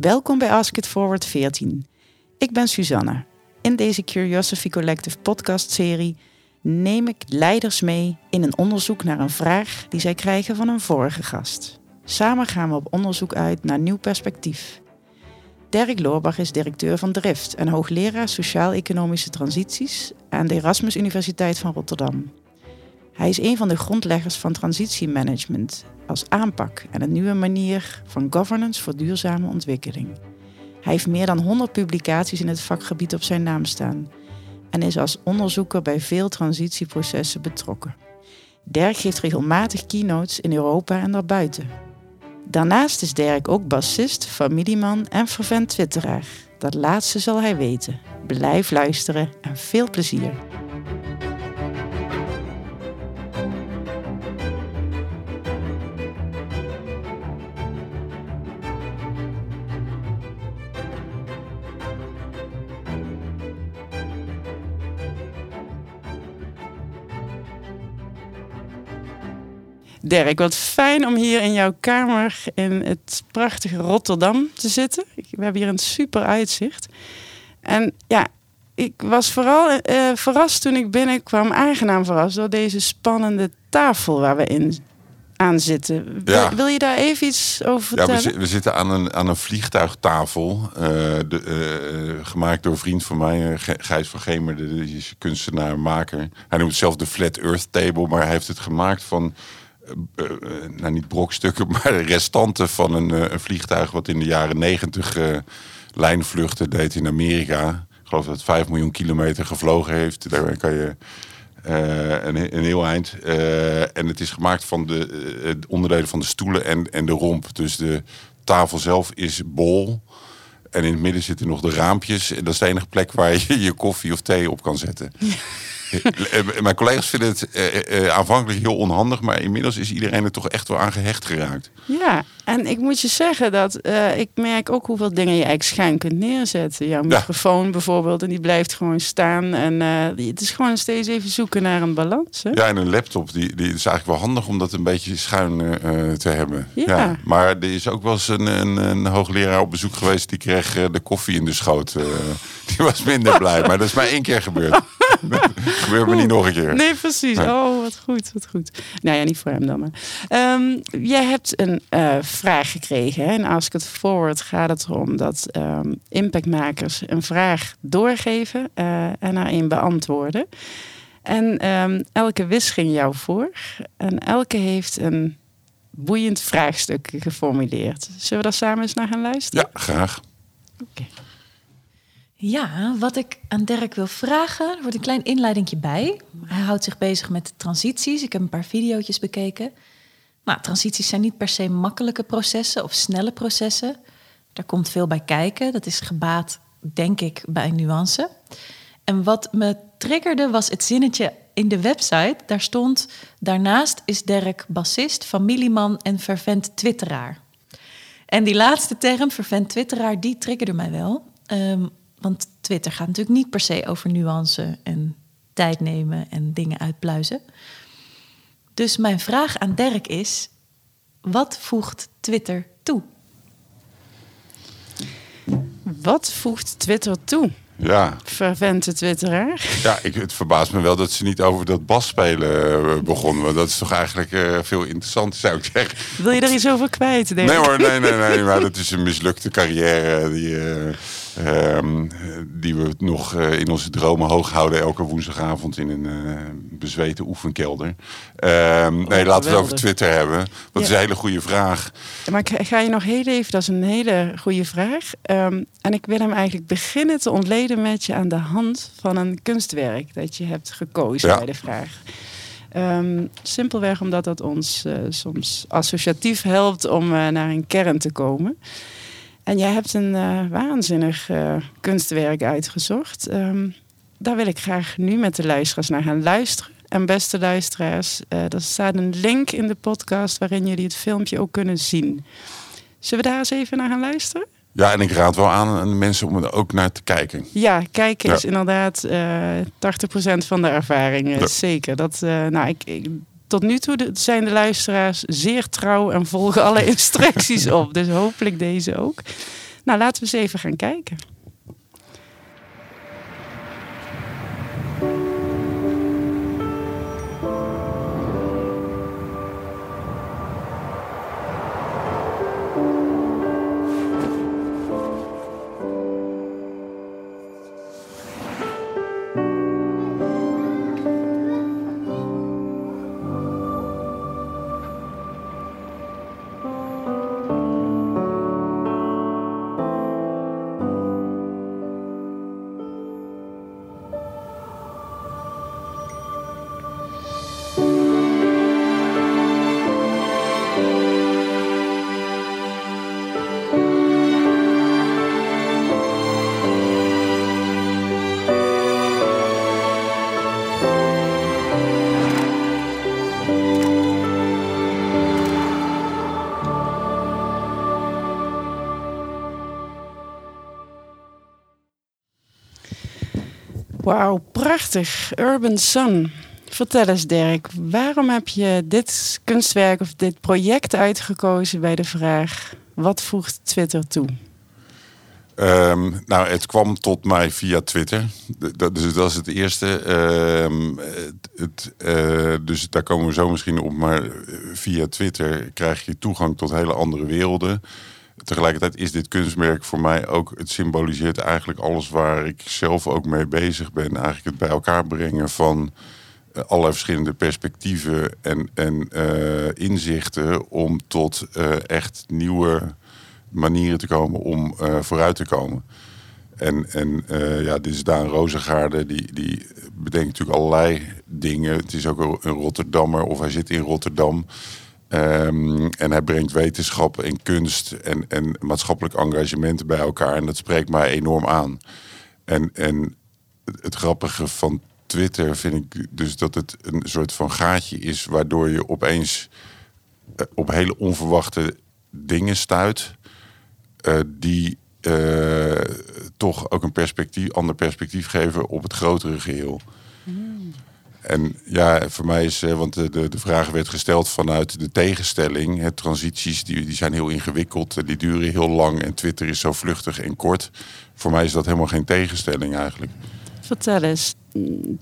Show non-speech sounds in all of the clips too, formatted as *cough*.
Welkom bij Ask It Forward 14. Ik ben Suzanne. In deze Curiosity Collective podcast-serie neem ik leiders mee in een onderzoek naar een vraag die zij krijgen van een vorige gast. Samen gaan we op onderzoek uit naar nieuw perspectief. Dirk Loorbach is directeur van Drift en hoogleraar Sociaal-Economische Transities aan de Erasmus Universiteit van Rotterdam. Hij is een van de grondleggers van transitiemanagement als aanpak en een nieuwe manier van governance voor duurzame ontwikkeling. Hij heeft meer dan 100 publicaties in het vakgebied op zijn naam staan en is als onderzoeker bij veel transitieprocessen betrokken. Dirk geeft regelmatig keynotes in Europa en daarbuiten. Daarnaast is Dirk ook bassist, familieman en fervent twitteraar. Dat laatste zal hij weten. Blijf luisteren en veel plezier. Dirk, wat fijn om hier in jouw kamer in het prachtige Rotterdam te zitten. We hebben hier een super uitzicht. En ja, ik was vooral uh, verrast toen ik binnenkwam, aangenaam verrast door deze spannende tafel waar we in aan zitten. Ja. Wil, je daar even iets over vertellen? Ja, we, we zitten aan een, aan een vliegtuigtafel. Uh, de, uh, gemaakt door een vriend van mij, Gijs van Gemer, de, de kunstenaar, maker. Hij noemt het zelf de Flat Earth Table, maar hij heeft het gemaakt van uh, nou niet brokstukken, *laughs* maar restanten van een, uh, een, vliegtuig wat in de jaren negentig lijnvluchten deed in Amerika. Ik geloof dat het 5 miljoen kilometer gevlogen heeft. Daar kan je een, een, heel eind. en het is gemaakt van de onderdelen van de stoelen en, en de romp. Dus de tafel zelf is bol. En in het midden zitten nog de raampjes. En dat is de enige plek waar je je koffie of thee op kan zetten. Ja. *laughs* *laughs* Mijn collega's vinden het uh, aanvankelijk heel onhandig, maar inmiddels is iedereen er toch echt wel aan gehecht geraakt. Ja, en ik moet je zeggen dat uh, ik merk ook hoeveel dingen je eigenlijk schuin kunt neerzetten. Jouw microfoon ja. bijvoorbeeld, en die blijft gewoon staan. En uh, het is gewoon steeds even zoeken naar een balans. Hè? Ja, en een laptop, die, die is eigenlijk wel handig om dat een beetje schuin te hebben. Ja. ja. Maar er is ook wel eens een, een, een, hoogleraar op bezoek geweest, die kreeg de koffie in de schoot. *laughs* die was minder blij, maar dat is maar één keer gebeurd. *laughs* gebeurt me niet nog een keer. Nee, precies. Oh, wat goed, wat goed. Nou ja, niet voor hem dan maar. Um, jij hebt een vraag gekregen. En als ik het forward gaat het erom dat um, impactmakers een vraag doorgeven uh, en daarin beantwoorden. En um, elke wis ging jou voor. En elke heeft een boeiend vraagstuk geformuleerd. Zullen we daar samen eens naar gaan luisteren? Ja, graag. Oké. Okay. Ja, wat ik aan Dirk wil vragen, er wordt een klein inleidingje bij. Hij houdt zich bezig met transities. Ik heb een paar video's bekeken. Nou, transities zijn niet per se makkelijke processen of snelle processen. Daar komt veel bij kijken. Dat is gebaat, denk ik, bij nuance. En wat me triggerde was het zinnetje in de website. Daar stond: Daarnaast is Dirk bassist, familieman en vervent twitteraar. En die laatste term, vervent twitteraar, die triggerde mij wel. Um, want Twitter gaat natuurlijk niet per se over nuance en tijd nemen en dingen uitpluizen. Dus mijn vraag aan Dirk is: wat voegt Twitter toe? Wat voegt Twitter toe? Ja. Vervente twitteraar. Ja, ik, het verbaast me wel dat ze niet over dat basspelen begonnen. Want dat is toch eigenlijk uh, veel interessanter, zou ik zeggen. Wil je er iets over kwijt, denk Nee hoor, nee, nee, nee. maar dat is een mislukte carrière die... Uh, Um, die we nog uh, in onze dromen hoog houden elke woensdagavond in een uh, bezweten oefenkelder. Um, oh, nee, laten we het over Twitter hebben. Dat ja. is een hele goede vraag. Maar ik ga je nog heel even, dat is een hele goede vraag. Um, en ik wil hem eigenlijk beginnen te ontleden met je aan de hand van een kunstwerk dat je hebt gekozen ja. bij de vraag. Um, simpelweg omdat dat ons uh, soms associatief helpt om naar een kern te komen. En jij hebt een uh, waanzinnig uh, kunstwerk uitgezocht. Um, daar wil ik graag nu met de luisteraars naar gaan luisteren. En beste luisteraars, uh, er staat een link in de podcast waarin jullie het filmpje ook kunnen zien. Zullen we daar eens even naar gaan luisteren? Ja, en ik raad wel aan aan de mensen om er ook naar te kijken. Ja, kijken ja. is inderdaad 80% van de ervaring. Ja. Zeker. Dat, nou, ik, ik tot nu toe zijn de luisteraars zeer trouw en volgen alle *laughs* instructies op. Dus hopelijk deze ook. Nou, laten we eens even gaan kijken. Wauw, prachtig. Urban Sun. Vertel eens Dirk, waarom heb je dit kunstwerk of dit project uitgekozen bij de vraag... wat voegt Twitter toe? Ehm, nou, het kwam tot mij via Twitter. Dat, dus dat is het eerste. Ehm, het, eh, dus daar komen we zo misschien op. Maar eh, via Twitter krijg je toegang tot hele andere werelden. Tegelijkertijd is dit kunstwerk voor mij ook... het symboliseert eigenlijk alles waar ik zelf ook mee bezig ben. Eigenlijk het bij elkaar brengen van uh, allerlei verschillende perspectieven en, en inzichten... om tot echt nieuwe manieren te komen om vooruit te komen. En, en ja, dit is Daan Rozengaarde, die, die bedenkt natuurlijk allerlei dingen. Het is ook een Rotterdammer, of hij zit in Rotterdam. Um, en hij brengt wetenschap en kunst en, en maatschappelijk engagement bij elkaar. En dat spreekt mij enorm aan. En, en het grappige van Twitter vind ik dus dat het een soort van gaatje is... waardoor je opeens uh, op hele onverwachte dingen stuit... Uh, die uh, toch ook een perspectief, ander perspectief geven op het grotere geheel. En ja, voor mij is, uh, want de, de, vraag werd gesteld vanuit de tegenstelling. Het transities die, die zijn heel ingewikkeld, die duren heel lang en Twitter is zo vluchtig en kort. Voor mij is dat helemaal geen tegenstelling eigenlijk. Vertel eens,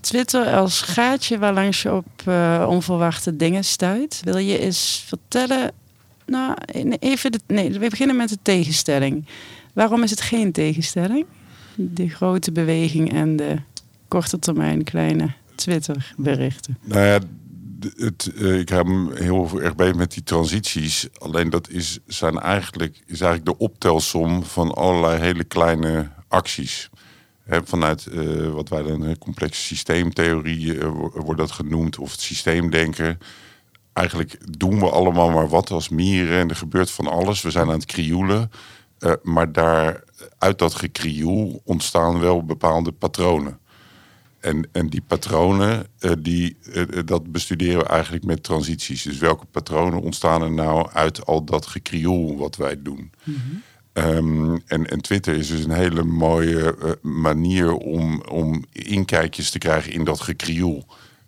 Twitter als gaatje waarlangs je op onverwachte dingen stuit. Wil je eens vertellen nou, even de, nee, we beginnen met de tegenstelling. Waarom is het geen tegenstelling? De grote beweging en de korte termijn kleine Twitter-berichten. Nou ja, het, uh, ik heb hem heel erg bij met die transities. Alleen dat is, zijn eigenlijk, is eigenlijk de optelsom van allerlei hele kleine acties. Vanuit uh, wat wij dan complexe systeemtheorie uh, wordt dat genoemd, of het systeemdenken eigenlijk doen we allemaal maar wat als mieren en er gebeurt van alles. We zijn aan het krioelen. Maar daar, uit dat gekrioel ontstaan wel bepaalde patronen. En, en die patronen, uh, die, uh, dat bestuderen we eigenlijk met transities. Dus welke patronen ontstaan er nou uit al dat gekrioel wat wij doen? Mm -hmm. um, en, en Twitter is dus een hele mooie manier om, om inkijkjes te krijgen in dat gekrioel.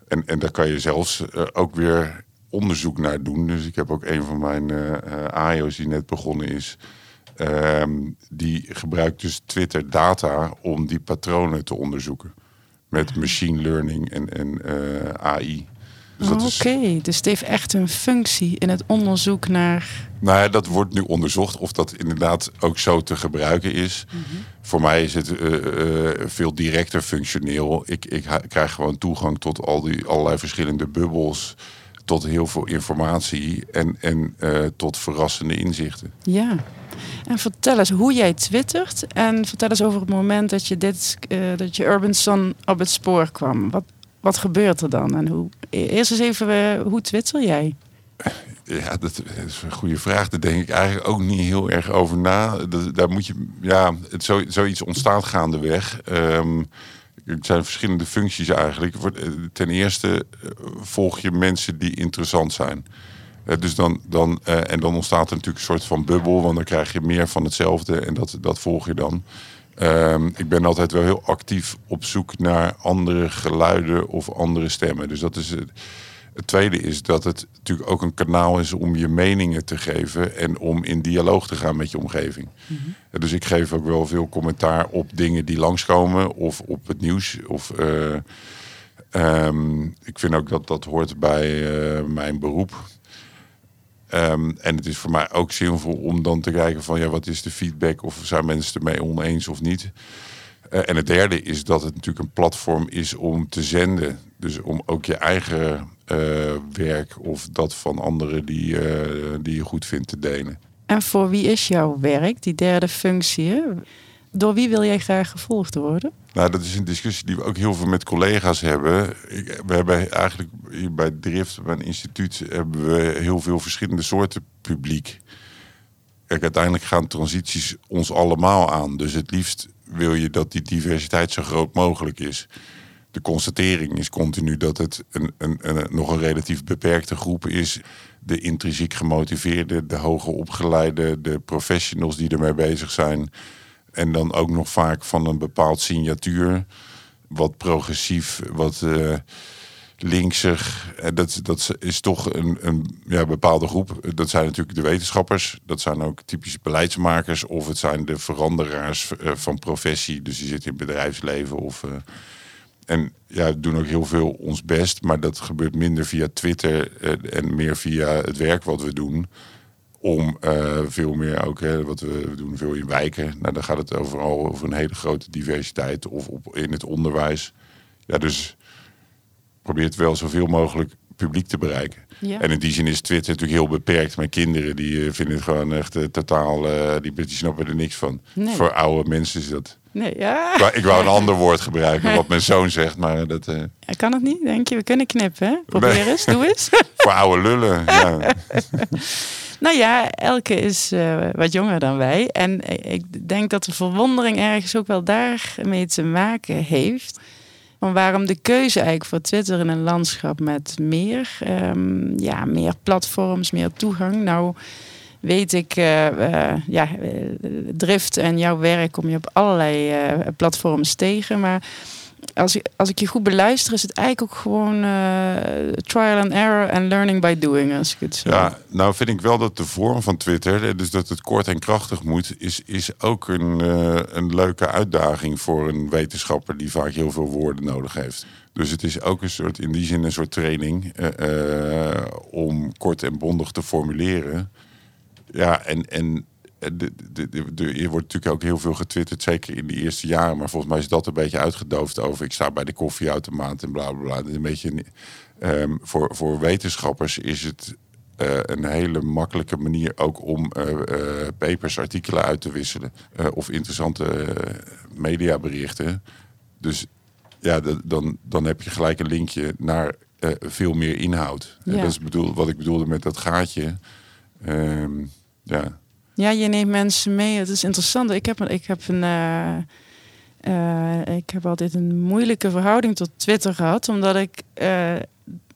En, en daar kan je zelfs ook weer onderzoek naar doen. Dus ik heb ook een van mijn uh, uh, AIO's die net begonnen is. Um, die gebruikt dus Twitter data om die patronen te onderzoeken. Met machine learning en, en uh, AI. Dus Oké, okay. dus het heeft echt een functie in het onderzoek naar. Nou ja, dat wordt nu onderzocht of dat inderdaad ook zo te gebruiken is. Mm -hmm. Voor mij is het uh, uh, veel directer functioneel. Ik, ik krijg gewoon toegang tot al die allerlei verschillende bubbels tot heel veel informatie en, en uh, tot verrassende inzichten. Ja, en vertel eens hoe jij twittert en vertel eens over het moment dat je, dit, uh, dat je Urban Sun op het spoor kwam. Wat, wat gebeurt er dan? En hoe, eerst eens even, uh, hoe twitter jij? Ja, dat is een goede vraag. Daar denk ik eigenlijk ook niet heel erg over na. Dat, daar moet je, ja, het, zo, zoiets ontstaat gaandeweg. Um, het zijn verschillende functies eigenlijk. Eh, ten eerste eh, volg je mensen die interessant zijn. Uh, dus dan, dan, en dan ontstaat er natuurlijk een soort van bubbel, want dan krijg je meer van hetzelfde en dat, dat volg je dan. Uh, ik ben altijd wel heel actief op zoek naar andere geluiden of andere stemmen. Dus dat is Het tweede is dat het natuurlijk ook een kanaal is om je meningen te geven en om in dialoog te gaan met je omgeving. Dus ik geef ook wel veel commentaar op dingen die langskomen of op het nieuws. Of, eh, ehm, ik vind ook dat dat hoort bij eh, mijn beroep. Ehm, en het is voor mij ook zinvol om dan te kijken van ja, wat is de feedback of zijn mensen ermee oneens of niet. Eh, en het derde is dat het natuurlijk een platform is om te zenden. Dus om ook je eigen eh, werk of dat van anderen die, eh, die je goed vindt te delen. En voor wie is jouw werk, die derde functie? Door wie wil jij graag gevolgd worden? Nou, dat is een discussie die we ook heel veel met collega's hebben. Ik, we hebben eigenlijk hier bij Drift, mijn instituut, hebben we heel veel verschillende soorten publiek. Kijk, uiteindelijk gaan transities ons allemaal aan. Dus het liefst wil je dat die diversiteit zo groot mogelijk is. De constatering is continu dat het een, een, een, nog een relatief beperkte groep is. De intrinsiek gemotiveerde, de hoger opgeleide, de professionals die ermee bezig zijn. En dan ook nog vaak van een bepaald signatuur. Wat progressief, wat uh, linksig. Dat, dat is toch een, een ja, bepaalde groep. Dat zijn natuurlijk de wetenschappers. Dat zijn ook typische beleidsmakers. Of het zijn de veranderaars uh, van professie. Dus die zitten in bedrijfsleven. Of, uh, en ja, we doen ook heel veel ons best. Maar dat gebeurt minder via Twitter. en meer via het werk wat we doen om uh, veel meer ook, hè, wat we, we, doen veel in wijken. Nou, dan gaat het overal over een hele grote diversiteit of op, in het onderwijs. Ja, dus probeert wel zoveel mogelijk publiek te bereiken. Ja. En in die zin is Twitter natuurlijk heel beperkt. Mijn kinderen die uh, vinden het gewoon echt uh, totaal, die, die snappen er niks van. Nee. Voor oude mensen is dat. Nee, ja. Ik wou, ik wou een ander woord gebruiken, wat mijn zoon zegt, maar dat. Ja, kan het niet, denk je? We kunnen knippen, hè? Probeer eens, doe eens. *laughs* Voor oude lullen, ja. *laughs* Nou ja, Elke is uh, wat jonger dan wij. En ik denk dat de verwondering ergens ook wel daarmee te maken heeft. Van waarom de keuze eigenlijk voor Twitter in een landschap met meer, um, ja, meer platforms, meer toegang. Nou weet ik, uh, uh, ja, Drift en jouw werk kom je op allerlei platforms tegen. Maar als ik, als ik je goed beluister, is het eigenlijk ook gewoon trial and error en learning by doing. Als ik het zo. Ja, nou vind ik wel dat de vorm van Twitter, dus dat het kort en krachtig moet, is, is ook een, een leuke uitdaging voor een wetenschapper die vaak heel veel woorden nodig heeft. Dus het is ook een soort, in die zin een soort training om kort en bondig te formuleren. Ja, en, en de, de, de, de, er wordt natuurlijk ook heel veel getwitterd, zeker in de eerste jaren. Maar volgens mij is dat een beetje uitgedoofd over. Ik sta bij de koffieautomaat en bla bla bla. Een beetje, um, voor, voor wetenschappers is het uh, een hele makkelijke manier ook om uh, uh, papers, artikelen uit te wisselen. of interessante mediaberichten. Dus ja, dan, dan heb je gelijk een linkje naar veel meer inhoud. Ja. En dat is bedoel, wat ik bedoelde met dat gaatje. Um, ja. Ja, je neemt mensen mee. Het is interessant. Ik heb, ik heb een. Uh, uh, ik heb altijd een moeilijke verhouding tot Twitter gehad, omdat ik uh,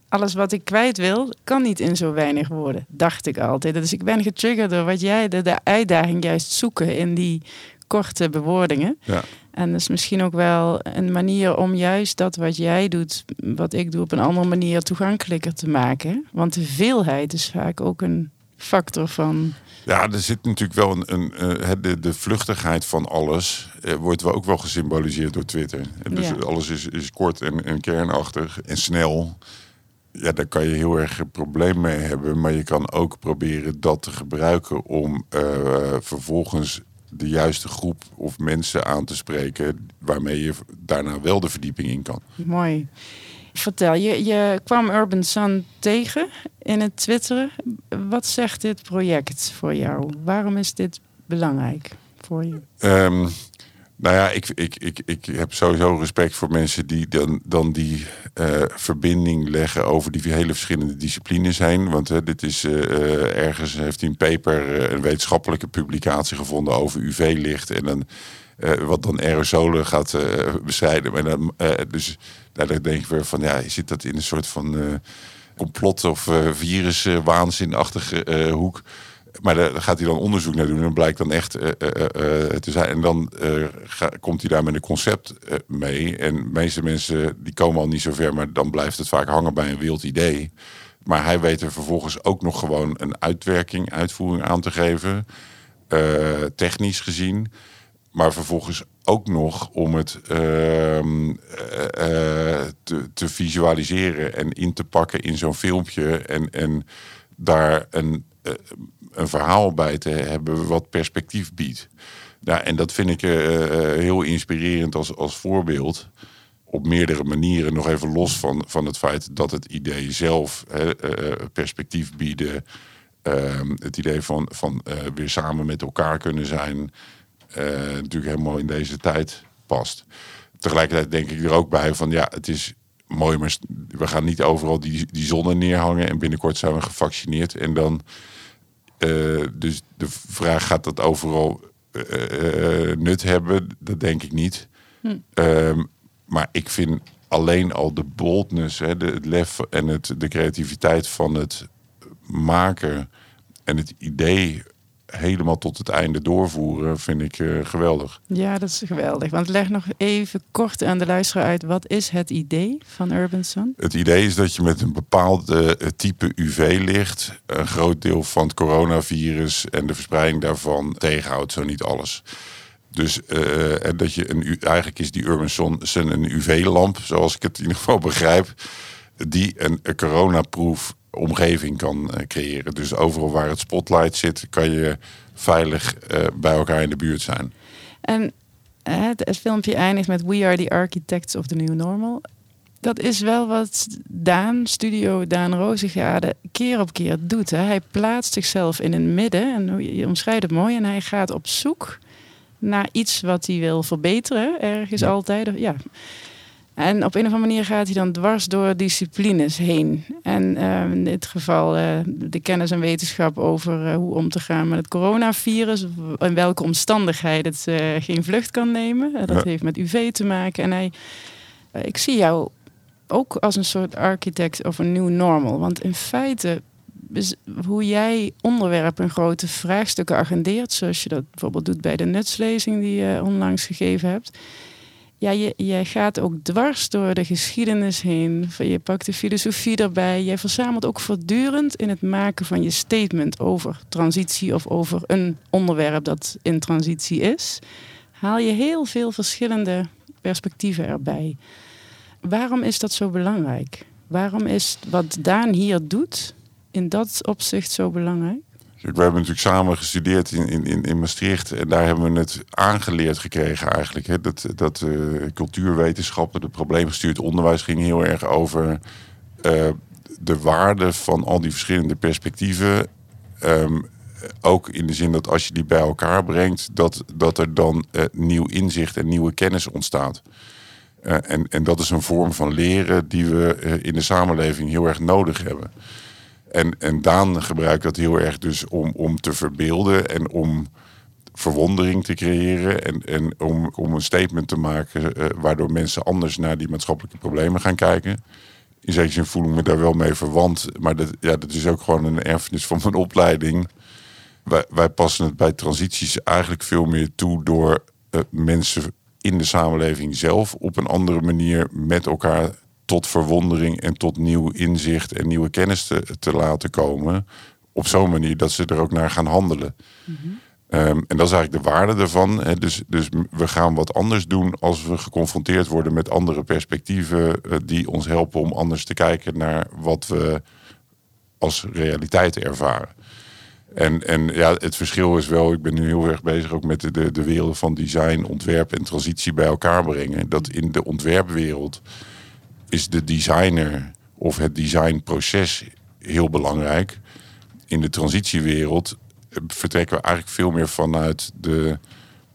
alles wat ik kwijt wil, kan niet in zo weinig woorden. Dacht ik altijd. Dus ik ben getriggerd door wat jij, de, de uitdaging juist zoeken in die korte bewoordingen. Ja. En dat is misschien ook wel een manier om juist dat wat jij doet, wat ik doe, op een andere manier toegankelijker te maken. Want de veelheid is vaak ook een factor van ja, er zit natuurlijk wel een. een uh, de, de vluchtigheid van alles. Uh, wordt wel ook wel gesymboliseerd door Twitter. Dus ja. alles is, is kort en, en kernachtig en snel. Ja, daar kan je heel erg een probleem mee hebben. Maar je kan ook proberen dat te gebruiken om uh, vervolgens de juiste groep of mensen aan te spreken. waarmee je daarna wel de verdieping in kan. Mooi. Vertel, je, je kwam Urban Sun tegen in het twitteren. Wat zegt dit project voor jou? Waarom is dit belangrijk voor je? Um, nou ja, ik, ik, ik, ik heb sowieso respect voor mensen die dan, dan die uh, verbinding leggen over die hele verschillende disciplines heen. Want dit is uh, ergens heeft hij een paper, een wetenschappelijke publicatie gevonden over UV-licht. En dan wat dan aerosolen gaat bestrijden. Maar dan, dus nou, dan denk ik weer van ja, je zit dat in een soort van complot of virus waanzinachtige uh, hoek. Maar daar gaat hij dan onderzoek naar doen. En blijkt dan echt eh, eh, eh, te zijn. En dan komt hij daar met een concept mee. En de meeste mensen die komen al niet zo ver, maar dan blijft het vaak hangen bij een wild idee. Maar hij weet er vervolgens ook nog gewoon een uitwerking, uitvoering aan te geven. technisch gezien. Maar vervolgens ook nog om het ehm, te, te, visualiseren en in te pakken in zo'n filmpje. En, en daar een een verhaal bij te hebben wat perspectief biedt. Ja, en dat vind ik uh, heel inspirerend als, als voorbeeld. Op meerdere manieren, nog even los van, van het feit dat het idee zelf uh, perspectief bieden. Ehm, het idee van, van weer samen met elkaar kunnen zijn. natuurlijk helemaal in deze tijd past. Tegelijkertijd denk ik er ook bij van ja, het is mooi, maar we gaan niet overal die, die zonnen neerhangen. En binnenkort zijn we gevaccineerd. En dan uh, dus de vraag gaat dat overal uh, nut hebben, dat denk ik niet. Hm. Um, maar ik vind alleen al de boldness, hè, de, het lef en het, de creativiteit van het maken en het idee helemaal tot het einde doorvoeren, vind ik uh, geweldig. Ja, dat is geweldig. Want leg nog even kort aan de luisteraar uit, wat is het idee van Urban Sun? Het idee is dat je met een bepaald uh, type UV-licht een groot deel van het coronavirus en de verspreiding daarvan tegenhoudt, zo niet alles. Dus uh, en dat je een, eigenlijk is die Urban Sun een UV-lamp, zoals ik het in ieder geval begrijp, die een, een coronaproof omgeving kan uh, creëren. Dus overal waar het spotlight zit, kan je veilig uh, bij elkaar in de buurt zijn. En het, het, filmpje eindigt met We are the architects of the new normal. Dat is wel wat Daan, studio Daan Rozegade, keer op keer doet. Hè. Hij plaatst zichzelf in het midden, en je omschrijft het mooi, en hij gaat op zoek naar iets wat hij wil verbeteren, ergens altijd. Ja. En op een of andere manier gaat hij dan dwars door disciplines heen. En uh, in dit geval uh, de kennis en wetenschap over uh, hoe om te gaan met het coronavirus. In welke omstandigheden het geen vlucht kan nemen. dat heeft met UV te maken. En hij, ik zie jou ook als een soort architect of een new normal. Want in feite hoe jij onderwerpen en grote vraagstukken agendeert, zoals je dat bijvoorbeeld doet bij de nutslezing die je onlangs gegeven hebt ja, je, je gaat ook dwars door de geschiedenis heen. Je pakt de filosofie erbij. Jij verzamelt ook voortdurend in het maken van je statement over transitie of over een onderwerp dat in transitie is. Haal je heel veel verschillende perspectieven erbij. Waarom is dat zo belangrijk? Waarom is wat Daan hier doet in dat opzicht zo belangrijk? We hebben natuurlijk samen gestudeerd in, in, in Maastricht. En daar hebben we het aangeleerd gekregen eigenlijk. Hè? Dat, dat uh, cultuurwetenschappen, het probleemgestuurd onderwijs ging heel erg over uh, de waarde van al die verschillende perspectieven. Um, ook in de zin dat als je die bij elkaar brengt, dat, dat er dan uh, nieuw inzicht en nieuwe kennis ontstaat. en, en dat is een vorm van leren die we in de samenleving heel erg nodig hebben. En, en Daan gebruikt dat heel erg dus om, om te verbeelden en om verwondering te creëren en, en om, om een statement te maken uh, waardoor mensen anders naar die maatschappelijke problemen gaan kijken. In zekere zin voel ik me daar wel mee verwant, maar dat, ja, dat is ook gewoon een erfenis van mijn opleiding. Wij, passen het bij transities eigenlijk veel meer toe door uh, mensen in de samenleving zelf op een andere manier met elkaar tot verwondering en tot nieuw inzicht en nieuwe kennis te, te laten komen. Op zo'n manier dat ze er ook naar gaan handelen. Mhm. Ehm, en dat is eigenlijk de waarde ervan. Hè. Dus, dus we gaan wat anders doen als we geconfronteerd worden met andere perspectieven uh, die ons helpen om anders te kijken naar wat we als realiteit ervaren. En, en ja, het verschil is wel, ik ben nu heel erg bezig ook met de, de, de wereld van design, ontwerp en transitie bij elkaar brengen. Dat in de ontwerpwereld is de designer of het designproces heel belangrijk. In de transitiewereld vertrekken we eigenlijk veel meer vanuit de,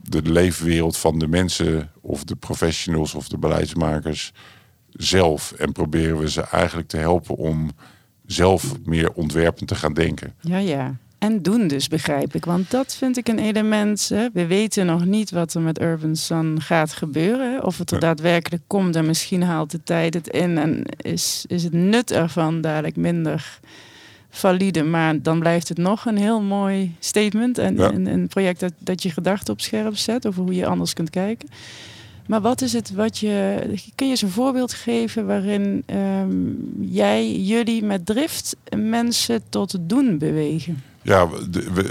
de leefwereld van de mensen of de professionals of de beleidsmakers zelf. En proberen we ze eigenlijk te helpen om zelf meer ontwerpend te gaan denken. Ja, ja en doen dus, begrijp ik. Want dat vind ik een element. Hè. We weten nog niet wat er met Urban Sun gaat gebeuren. Of het er daadwerkelijk komt en misschien haalt de tijd het in. En is, is het nut ervan dadelijk minder valide, maar dan blijft het nog een heel mooi statement en Ja. een, een project dat, dat je gedachten op scherp zet over hoe je anders kunt kijken. Maar wat is het wat je. Kun je eens een voorbeeld geven waarin ehm, jij, jullie met drift mensen tot het doen bewegen? Ja,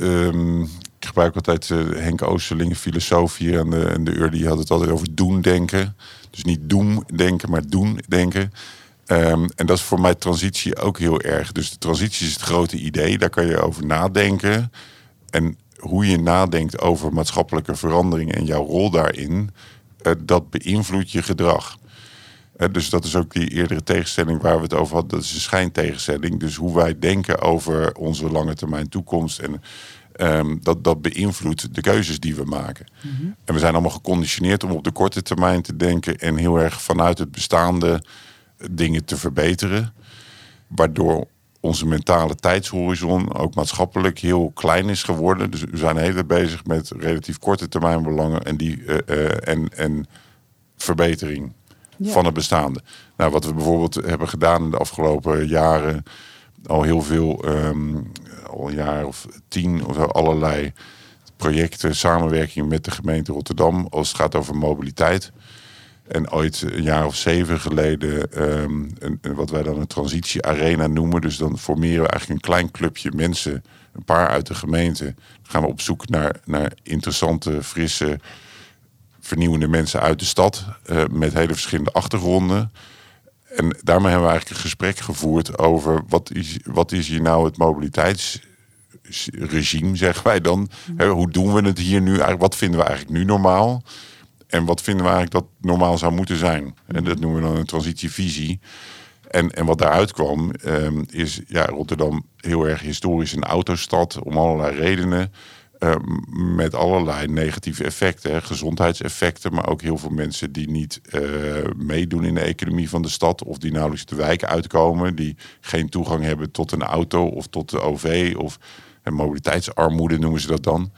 ehm, ik gebruik altijd eh, Henk Oosterling, filosoof hier aan de, aan de Ur. Die had het altijd over doen denken. Dus niet doen denken, maar doen denken. Ehm, en dat is voor mij transitie ook heel erg. Dus de transitie is het grote idee. Daar kan je over nadenken. En hoe je nadenkt over maatschappelijke verandering en jouw rol daarin, eh, dat beïnvloedt je gedrag. Eh, dus dat is ook die eerdere tegenstelling waar we het over hadden. Dat is een schijntegenstelling. Dus hoe wij denken over onze lange termijn toekomst. En ehm, dat, dat beïnvloedt de keuzes die we maken. En we zijn allemaal geconditioneerd om op de korte termijn te denken. En heel erg vanuit het bestaande dingen te verbeteren. Waardoor onze mentale tijdshorizon ook maatschappelijk heel klein is geworden. Dus we zijn tijd bezig met relatief korte termijn belangen en, die, eh, eh, en, en verbetering Van het bestaande. Nou, wat we bijvoorbeeld hebben gedaan in de afgelopen jaren, al heel veel, ehm, al een jaar of tien of zo, allerlei projecten, samenwerking met de gemeente Rotterdam als het gaat over mobiliteit. En ooit een jaar of zeven geleden, ehm, een, wat wij dan een transitiearena noemen. Dus dan formeren we eigenlijk een klein clubje mensen, een paar uit de gemeente. Gaan we op zoek naar, naar interessante, frisse, vernieuwende mensen uit de stad. eh, met hele verschillende achtergronden. En daarmee hebben we eigenlijk een gesprek gevoerd over wat is, wat is hier nou het mobiliteitsregime, zeggen wij dan. Hè, hoe doen we het hier nu? Eigenlijk, wat vinden we eigenlijk nu normaal? En wat vinden we eigenlijk dat normaal zou moeten zijn? En dat noemen we dan een transitievisie. En, en wat daaruit kwam, ehm, is ja, Rotterdam heel erg historisch een autostad om allerlei redenen. Ehm, met allerlei negatieve effecten, gezondheidseffecten, maar ook heel veel mensen die niet eh, meedoen in de economie van de stad of die nauwelijks de wijk uitkomen, die geen toegang hebben tot een auto of tot de OV of mobiliteitsarmoede noemen ze dat dan.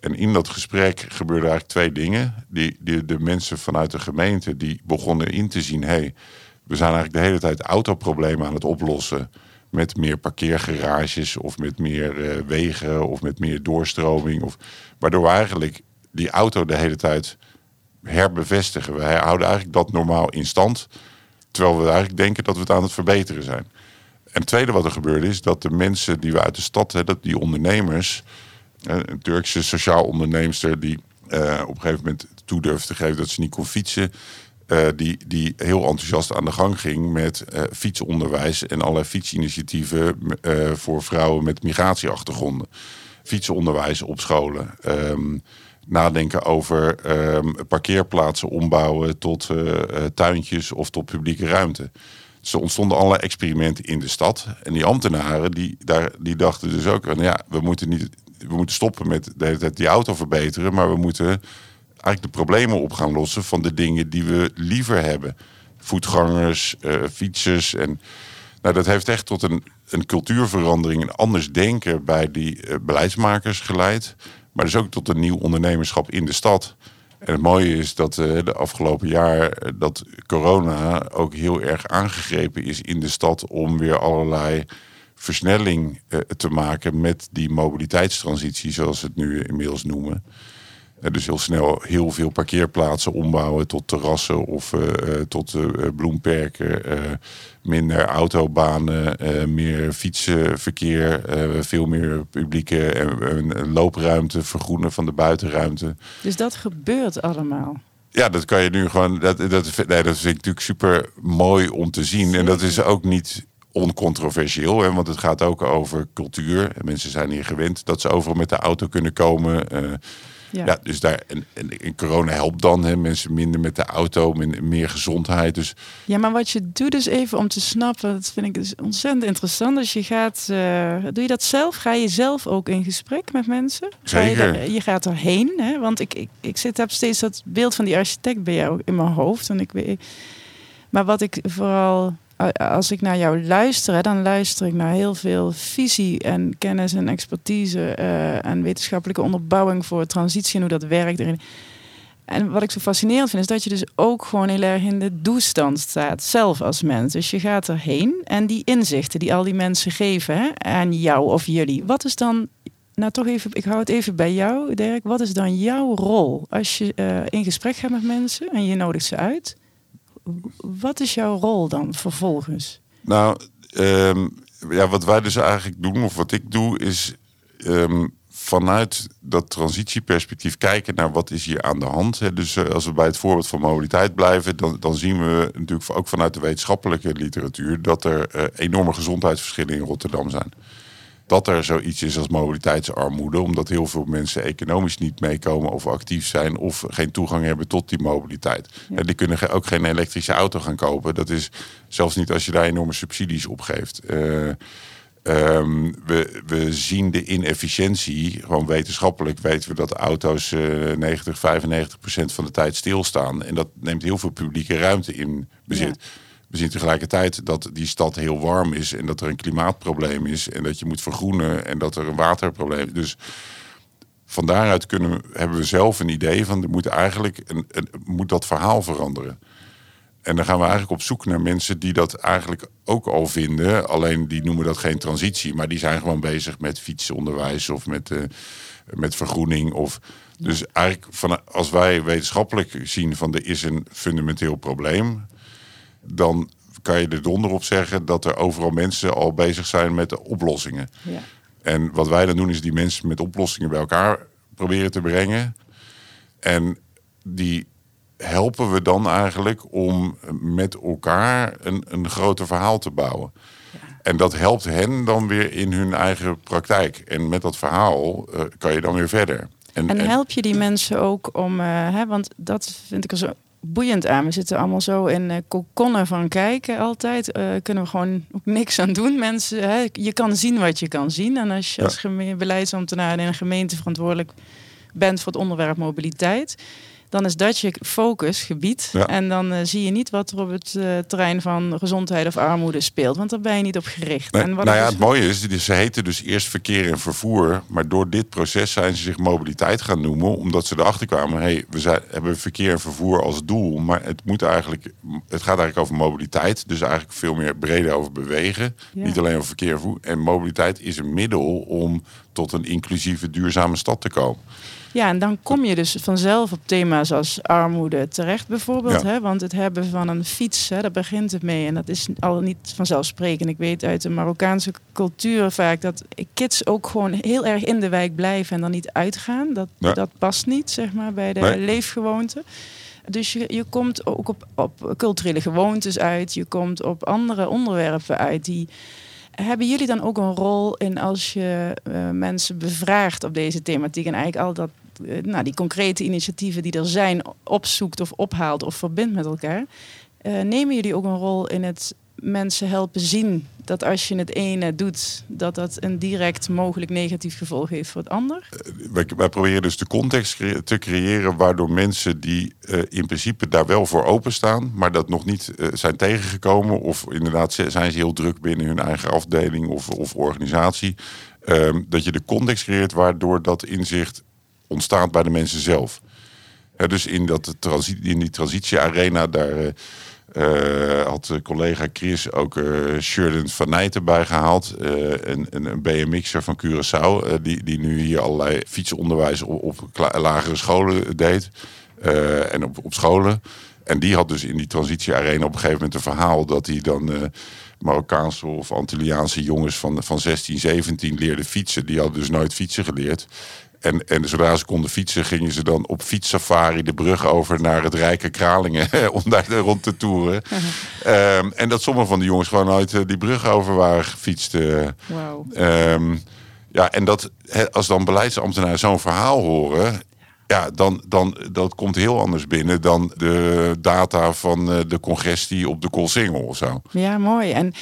En in dat gesprek gebeurden eigenlijk twee dingen. Die, die, de mensen vanuit de gemeente die begonnen in te zien... hey, we zijn eigenlijk de hele tijd autoproblemen aan het oplossen... met meer parkeergarages of met meer eh, wegen of met meer doorstroming. Of, waardoor we eigenlijk die auto de hele tijd herbevestigen. We houden eigenlijk dat normaal in stand... terwijl we eigenlijk denken dat we het aan het verbeteren zijn. En het tweede wat er gebeurde is dat de mensen die we uit de stad... Dat die ondernemers... Eh, Een Turkse sociaal onderneemster die eh, op een gegeven moment toe durfde te geven dat ze niet kon fietsen. Eh, die, die heel enthousiast aan de gang ging met eh, fietsonderwijs en allerlei fietsinitiatieven eh, voor vrouwen met migratieachtergronden. Fietsonderwijs op scholen. Ehm, nadenken over ehm, parkeerplaatsen ombouwen tot tuintjes of tot publieke ruimte. Dus er ontstonden allerlei experimenten in de stad. En die ambtenaren die, daar, die dachten dus ook... ja, we moeten, niet, we moeten stoppen met de hele tijd die auto verbeteren... maar we moeten eigenlijk de problemen op gaan lossen... van de dingen die we liever hebben. Voetgangers, eh, fietsers. En, nou, dat heeft echt tot een, een cultuurverandering... een anders denken bij die eh, beleidsmakers geleid. Maar dus ook tot een nieuw ondernemerschap in de stad... En het mooie is dat eh, de afgelopen jaar dat corona ook heel erg aangegrepen is in de stad om weer allerlei versnelling te maken met die mobiliteitstransitie, zoals we het nu inmiddels noemen. Eh, dus heel snel heel veel parkeerplaatsen ombouwen tot terrassen of eh, eh, tot bloemperken. minder autobanen, meer fietsenverkeer, veel meer publieke en, loopruimte, vergroenen van de buitenruimte. Dus dat gebeurt allemaal. Ja, dat kan je nu gewoon. Dat, dat, nee, dat vind ik natuurlijk super mooi om te zien. En dat is ook niet oncontroversieel, hè, want het gaat ook over cultuur. En mensen zijn hier gewend dat ze overal met de auto kunnen komen. Ja. ja. dus daar, en, en, en corona helpt dan, hè, mensen minder met de auto, meer gezondheid. Dus Ja, maar wat je doet dus even om te snappen, dat vind ik dus ontzettend interessant. Als je gaat, eh, doe je dat zelf? Ga je zelf ook in gesprek met mensen? Ga je, Zeker. daar- je gaat erheen, hè? want ik, ik, ik zit, heb steeds dat beeld van die architect bij jou in mijn hoofd. En ik weet, maar wat ik vooral, als ik naar jou luister, dan luister ik naar heel veel visie en kennis en expertise eh, en wetenschappelijke onderbouwing voor transitie en hoe dat werkt. erin. En wat ik zo fascinerend vind, is dat je dus ook gewoon heel erg in de doestand staat, zelf als mens. Dus je gaat erheen en die inzichten die al die mensen geven hè, aan jou of jullie. Wat is dan, nou toch even, ik hou het even bij jou, Dirk. Wat is dan jouw rol als je uh, in gesprek gaat met mensen en je nodigt ze uit? Wat is jouw rol dan vervolgens? Nou, um, ja, wat wij dus eigenlijk doen, of wat ik doe, is um, vanuit dat transitieperspectief kijken naar wat is hier aan de hand. Dus eh, als we bij het voorbeeld van mobiliteit blijven, dan, dan zien we natuurlijk ook vanuit de wetenschappelijke literatuur dat er uh, enorme gezondheidsverschillen in Rotterdam zijn. Dat er zoiets is als mobiliteitsarmoede, omdat heel veel mensen economisch niet meekomen of actief zijn of geen toegang hebben tot die mobiliteit. Ja. Die kunnen ook geen elektrische auto gaan kopen. Dat is zelfs niet als je daar enorme subsidies op geeft. Uh, Um, we, we zien de inefficiëntie, gewoon wetenschappelijk weten we dat auto's uh, 90, 95 procent van de tijd stilstaan. En dat neemt heel veel publieke ruimte in bezit. Ja. We zien tegelijkertijd dat die stad heel warm is en dat er een klimaatprobleem is en dat je moet vergroenen en dat er een waterprobleem is. Dus van daaruit kunnen, hebben we zelf een idee van moet eigenlijk een, een, moet dat verhaal veranderen. En dan gaan we eigenlijk op zoek naar mensen die dat eigenlijk ook al vinden. Alleen die noemen dat geen transitie, maar die zijn gewoon bezig met fietsonderwijs of met, uh, met vergroening. Of, dus eigenlijk van, als wij wetenschappelijk zien van er is een fundamenteel probleem, dan kan je er donder op zeggen dat er overal mensen al bezig zijn met de oplossingen. Ja. En wat wij dan doen is die mensen met oplossingen bij elkaar proberen te brengen. En die helpen we dan eigenlijk om met elkaar een, een groter verhaal te bouwen. Ja. En dat helpt hen dan weer in hun eigen praktijk. En met dat verhaal uh, kan je dan weer verder. En, en help je die mensen ook om, uh, hè, want dat vind ik zo boeiend aan. We zitten allemaal zo in uh, kokonnen van kijken altijd. Uh, kunnen we gewoon ook niks aan doen. Mensen, hè, je kan zien wat je kan zien. En als je ja. als beleidsambtenaar in een gemeente verantwoordelijk bent voor het onderwerp mobiliteit dan is dat je focusgebied. Ja. En dan uh, zie je niet wat er op het uh, terrein van gezondheid of armoede speelt. Want daar ben je niet op gericht. Nee, en wat nou ja, het mooie is, ze heten dus eerst verkeer en vervoer. Maar door dit proces zijn ze zich mobiliteit gaan noemen. Omdat ze erachter kwamen, hey, we zijn, hebben verkeer en vervoer als doel. Maar het, moet eigenlijk, het gaat eigenlijk over mobiliteit. Dus eigenlijk veel meer breder over bewegen. Ja. Niet alleen over verkeer en vervoer. En mobiliteit is een middel om tot een inclusieve, duurzame stad te komen. Ja, en dan kom je dus vanzelf op thema's als armoede terecht bijvoorbeeld. Ja. Hè? Want het hebben van een fiets, hè, daar begint het mee. En dat is al niet vanzelfsprekend. Ik weet uit de Marokkaanse cultuur vaak dat kids ook gewoon heel erg in de wijk blijven en dan niet uitgaan. Dat, ja. dat past niet, zeg maar, bij de nee. leefgewoonte. Dus je, je komt ook op, op culturele gewoontes uit. Je komt op andere onderwerpen uit die hebben jullie dan ook een rol in als je uh, mensen bevraagt op deze thematiek en eigenlijk al dat, nou, die concrete initiatieven die er zijn opzoekt of ophaalt of verbindt met elkaar? Uh, nemen jullie ook een rol in het mensen helpen zien dat als je het ene doet, dat dat een direct mogelijk negatief gevolg heeft voor het ander? Wij, wij proberen dus de context te creëren waardoor mensen die in principe daar wel voor openstaan, maar dat nog niet zijn tegengekomen, of inderdaad zijn ze heel druk binnen hun eigen afdeling of, of organisatie, um, dat je de context creëert waardoor dat inzicht ontstaat bij de mensen zelf. Dus in, dat transi in die transitiearena daar. Uh, had collega Chris ook uh, van Nijten bijgehaald. Uh, een, een BMX'er van Curaçao. die, die nu hier allerlei fietsonderwijs op, lagere scholen deed. en op, op scholen. En die had dus in die transitiearena op een gegeven moment een verhaal dat hij dan Marokkaanse of Antilliaanse jongens van, van 16, 17 leerden fietsen. Die hadden dus nooit fietsen geleerd. En, en zodra ze konden fietsen, gingen ze dan op fietssafari de brug over naar het rijke Kralingen. *laughs* om daar rond te toeren. *laughs* um, en dat sommige van die jongens gewoon uit uh, die brug over waren gefietst. Uh, wow. um, ja, en dat, als dan beleidsambtenaren zo'n verhaal horen. Ja, dan, dan dat komt heel anders binnen dan de data van uh, de congestie op de Koolsingel of zo. Ja, mooi. En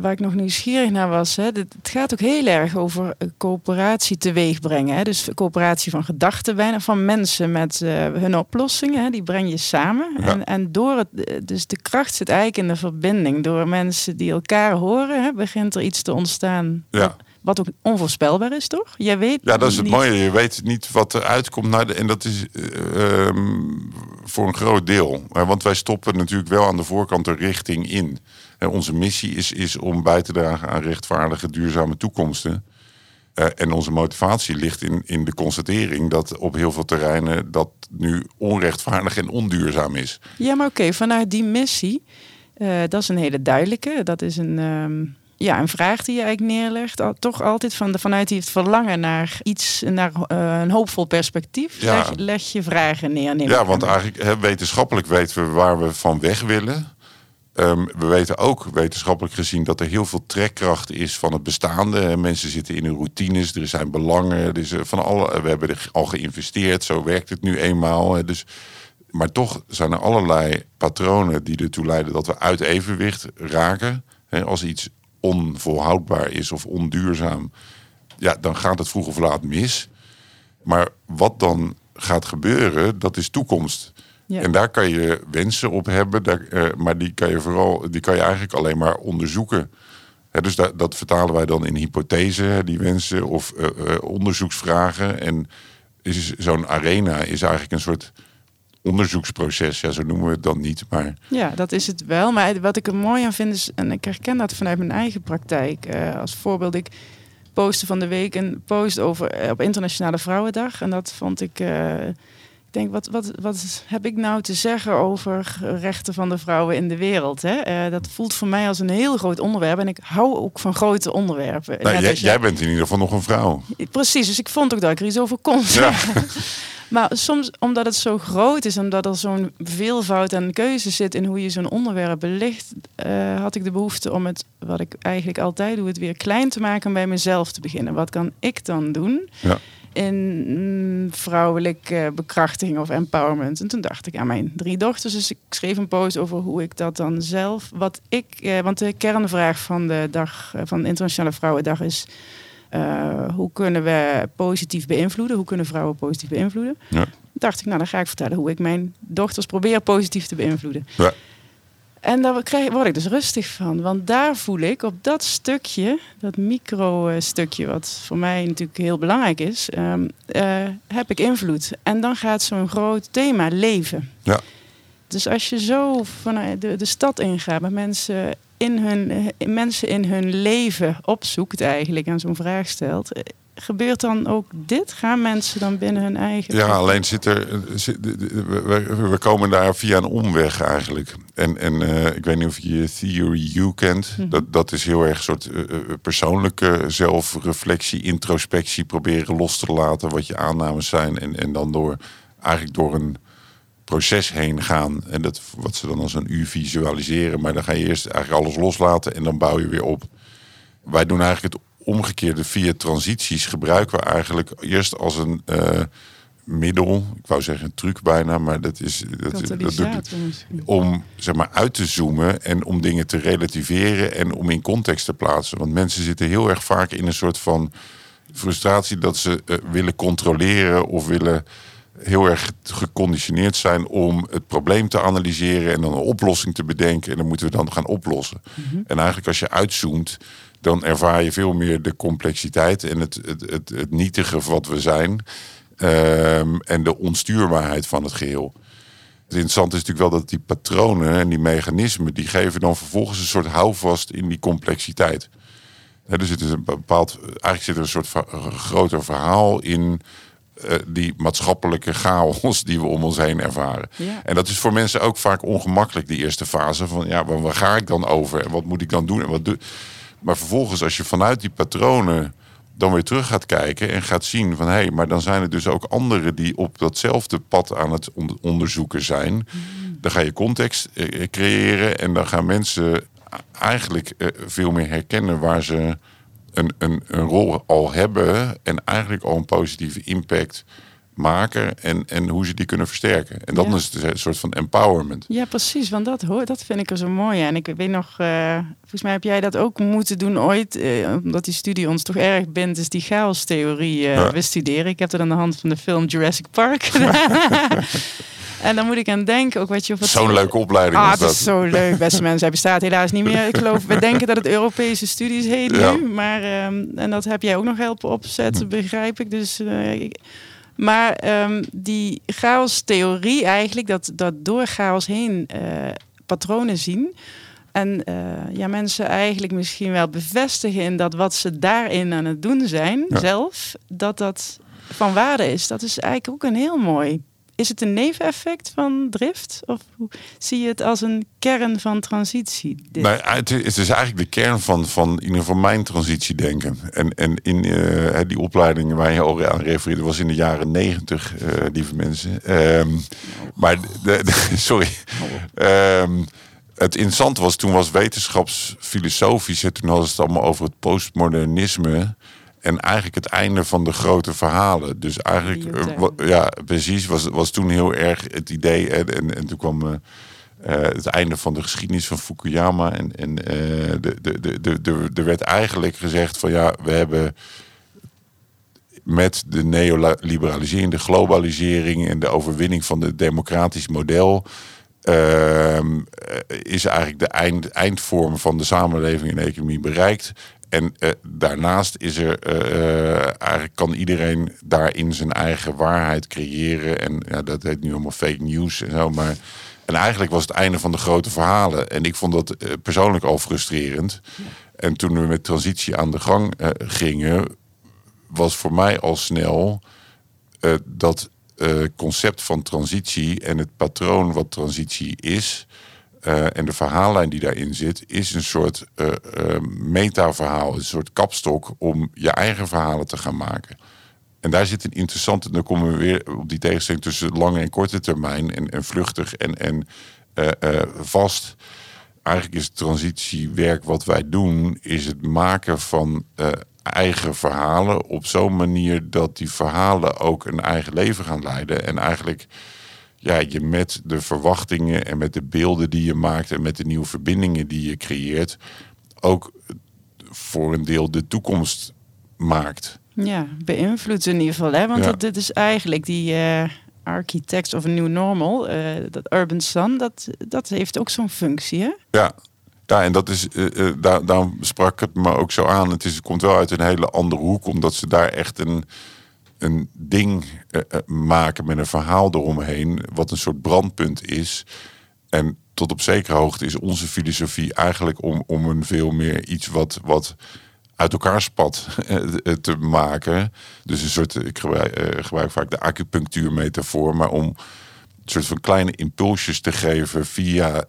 waar ik nog nieuwsgierig naar was, hè, het gaat ook heel erg over coöperatie teweeg brengen. Hè. Dus coöperatie van gedachten bijna, van mensen met uh, hun oplossingen, hè, die breng je samen. Ja. En, en door het, dus de kracht zit eigenlijk in de verbinding. Door mensen die elkaar horen, hè, begint er iets te ontstaan. Ja. Wat ook onvoorspelbaar is, toch? Jij weet Ja, dat is het niet- mooie. Je weet niet wat er uitkomt. naar de- en dat is eh, ehm, voor een groot deel. Eh, want wij stoppen natuurlijk wel aan de voorkant de richting in. En onze missie is, is om bij te dragen aan rechtvaardige, duurzame toekomsten. Eh, en onze motivatie ligt in, in de constatering dat op heel veel terreinen dat nu onrechtvaardig en onduurzaam is. Ja, maar oké, vanuit die missie, eh, dat is een hele duidelijke. Dat is een, ehm, ja, een vraag die je eigenlijk neerlegt. Al, toch altijd van de, vanuit die het verlangen naar iets, naar eh, een hoopvol perspectief. Ja. Leg, leg je vragen neer. Ja, want eigenlijk wetenschappelijk weten we waar we van weg willen. Ehm, we weten ook wetenschappelijk gezien dat er heel veel trekkracht is van het bestaande. Mensen zitten in hun routines, er zijn belangen, eh, van alle, we hebben er al geïnvesteerd, zo werkt het nu eenmaal. Dus, maar toch zijn er allerlei patronen die ertoe leiden dat we uit evenwicht raken. Als iets onvolhoudbaar is of onduurzaam, ja, dan gaat het vroeg of laat mis. Maar wat dan gaat gebeuren, dat is toekomst. Ja. En daar kan je wensen op hebben, daar, eh, maar die kan je vooral, die kan je eigenlijk alleen maar onderzoeken. Dus dat, dat vertalen wij dan in hypothesen, hè, die wensen of eh, eh, onderzoeksvragen. En is zo'n arena is eigenlijk een soort onderzoeksproces. Ja, zo noemen we het dan niet, maar Ja, dat is het wel. Maar wat ik er mooi aan vind is, en ik herken dat vanuit mijn eigen praktijk. als voorbeeld, ik postte van de week een post over op Internationale Vrouwendag. En dat vond ik. Ik denk, wat, wat, wat heb ik nou te zeggen over rechten van de vrouwen in de wereld? Hè? Eh, dat voelt voor mij als een heel groot onderwerp. En ik hou ook van grote onderwerpen. nou, Net jij, bent in ieder geval nog een vrouw. Precies, dus ik vond ook dat ik er iets over kon zeggen. *laughs* Maar soms, omdat het zo groot is, omdat er zo'n veelvoud aan keuze zit in hoe je zo'n onderwerp belicht, eh, had ik de behoefte om het, wat ik eigenlijk altijd doe, het weer klein te maken en bij mezelf te beginnen. Wat kan ik dan doen Ja. In mm, vrouwelijke bekrachtiging of empowerment? En toen dacht ik aan mijn drie dochters, dus ik schreef een post over hoe ik dat dan zelf, wat ik, eh, want de kernvraag van de dag eh, van de Internationale Vrouwendag is. Eh, hoe kunnen we positief beïnvloeden? Hoe kunnen vrouwen positief beïnvloeden? Ja. Dacht ik, nou dan ga ik vertellen hoe ik mijn dochters probeer positief te beïnvloeden. Ja. En daar krijg, word ik dus rustig van. Want daar voel ik op dat stukje, dat micro-stukje, wat voor mij natuurlijk heel belangrijk is, ehm, eh, heb ik invloed. En dan gaat zo'n groot thema leven. Ja. Dus als je zo vanuit de, de stad ingaat, met mensen in hun, eh, mensen in hun leven opzoekt eigenlijk en zo'n vraag stelt, eh, gebeurt dan ook dit? Gaan mensen dan binnen hun eigen... Ja, alleen zit er. Zit, we, komen daar via een omweg eigenlijk. En, en eh, ik weet niet of je Theory U kent. dat, dat is heel erg een soort eh, eh, persoonlijke zelfreflectie, introspectie. Proberen los te laten wat je aannames zijn. En, en dan door eigenlijk door een proces heen gaan. En dat wat ze dan als een U visualiseren. Maar dan ga je eerst eigenlijk alles loslaten en dan bouw je weer op. Wij doen eigenlijk het omgekeerde via transities. Gebruiken we eigenlijk eerst als een eh, middel. Ik wou zeggen een truc bijna, maar dat is. Dat, dat, misschien. om zeg maar uit te zoomen en om dingen te relativeren en om in context te plaatsen. Want mensen zitten heel erg vaak in een soort van frustratie dat ze eh, willen controleren of willen heel erg geconditioneerd zijn om het probleem te analyseren en dan een oplossing te bedenken. En dan moeten we dan gaan oplossen. En eigenlijk als je uitzoomt, dan ervaar je veel meer de complexiteit en het, het, het, het nietige van wat we zijn. ehm, en de onstuurbaarheid van het geheel. Het interessante is natuurlijk wel dat die patronen en die mechanismen, die geven dan vervolgens een soort houvast in die complexiteit. Hè, er zit dus een bepaald, eigenlijk zit er een soort groter verhaal in eh, die maatschappelijke chaos die we om ons heen ervaren. Ja. En dat is voor mensen ook vaak ongemakkelijk, die eerste fase van ja, waar, waar ga ik dan over en wat moet ik dan doen en wat doe. Maar vervolgens, als je vanuit die patronen dan weer terug gaat kijken en gaat zien van hé, hey, maar dan zijn er dus ook anderen die op datzelfde pad aan het on- onderzoeken zijn. Dan ga je context eh, creëren en dan gaan mensen eigenlijk eh, veel meer herkennen waar ze een, een, een rol al hebben en eigenlijk al een positieve impact maken en, en hoe ze die kunnen versterken. En dan Ja. is het een soort van empowerment. Ja, precies. Want dat, hoor, dat vind ik er zo mooi aan. Ik weet nog, eh, volgens mij heb jij dat ook moeten doen ooit. eh, omdat die studie ons toch erg bindt, is die chaos-theorie eh Ja. bestuderen. Ik heb dat aan de hand van de film Jurassic Park gedaan. *laughs* En dan moet ik aan denken, ook wat je... Zo'n leuke opleiding ah, is dat dat. is zo leuk, *laughs* beste mensen. Hij bestaat helaas niet meer. Ik geloof, we denken dat het Europese studies heet Ja. nu. Maar, ehm, en dat heb jij ook nog helpen opzetten, begrijp ik. Dus, eh, ik- maar ehm, die chaos-theorie eigenlijk, dat, dat door chaos heen eh, patronen zien... En eh, ja, mensen eigenlijk misschien wel bevestigen in dat wat ze daarin aan het doen zijn, Ja. zelf, dat dat van waarde is. Dat is eigenlijk ook een heel mooi. Is het een neveneffect van drift? Of zie je het als een kern van transitie? dit? Het, is eigenlijk de kern van, van in ieder geval mijn transitiedenken. En, en in eh, die opleiding waar je al aan refereerde, was in de jaren negentig, eh, lieve mensen. Ehm, maar, de, *laughs* sorry. Ehm, het interessante was, toen was wetenschapsfilosofisch, en toen hadden ze het allemaal over het postmodernisme. En eigenlijk het einde van de grote verhalen. Dus eigenlijk, eh, ja, precies, was, was toen heel erg het idee. hè, En, en toen kwam eh, eh, het einde van de geschiedenis van Fukuyama. En, en eh, de, de, de, de, de, er werd eigenlijk gezegd van ja, we hebben met de neoliberalisering, de globalisering en de overwinning van het democratisch model. eh, is eigenlijk de eind, eindvorm van de samenleving en economie bereikt. En eh, daarnaast is er eh, eh, eigenlijk kan iedereen daarin zijn eigen waarheid creëren. En ja, dat heet nu allemaal fake news en zo. Maar en eigenlijk was het einde van de grote verhalen. En ik vond dat persoonlijk al frustrerend. En toen we met transitie aan de gang gingen, was voor mij al snel dat concept van transitie en het patroon wat transitie is. Eh, en de verhaallijn die daarin zit, is een soort eh eh, metaverhaal, een soort kapstok om je eigen verhalen te gaan maken. En daar zit een interessante, dan komen we weer op die tegenstelling tussen lange en korte termijn en, en vluchtig en, en vast. Eigenlijk is het transitiewerk wat wij doen, is het maken van eigen verhalen op zo'n manier dat die verhalen ook een eigen leven gaan leiden. En eigenlijk ja, je met de verwachtingen en met de beelden die je maakt en met de nieuwe verbindingen die je creëert, ook voor een deel de toekomst maakt. Ja, beïnvloedt in ieder geval. Hè? Want Ja. dat, dit is eigenlijk die eh architect of een new normal, eh, dat urban sun, dat, dat heeft ook zo'n functie. Hè? Ja, ja en dat is, eh, daar, daarom sprak het me ook zo aan. Het, is, het komt wel uit een hele andere hoek, omdat ze daar echt een, een ding eh, eh, maken met een verhaal eromheen, wat een soort brandpunt is. En tot op zekere hoogte is onze filosofie eigenlijk om, om een veel meer iets wat, wat uit elkaar spat *laughs* eh, te maken. Dus een soort, ik gebruik, gebruik vaak de acupunctuurmetafoor, maar om soort van kleine impulsjes te geven via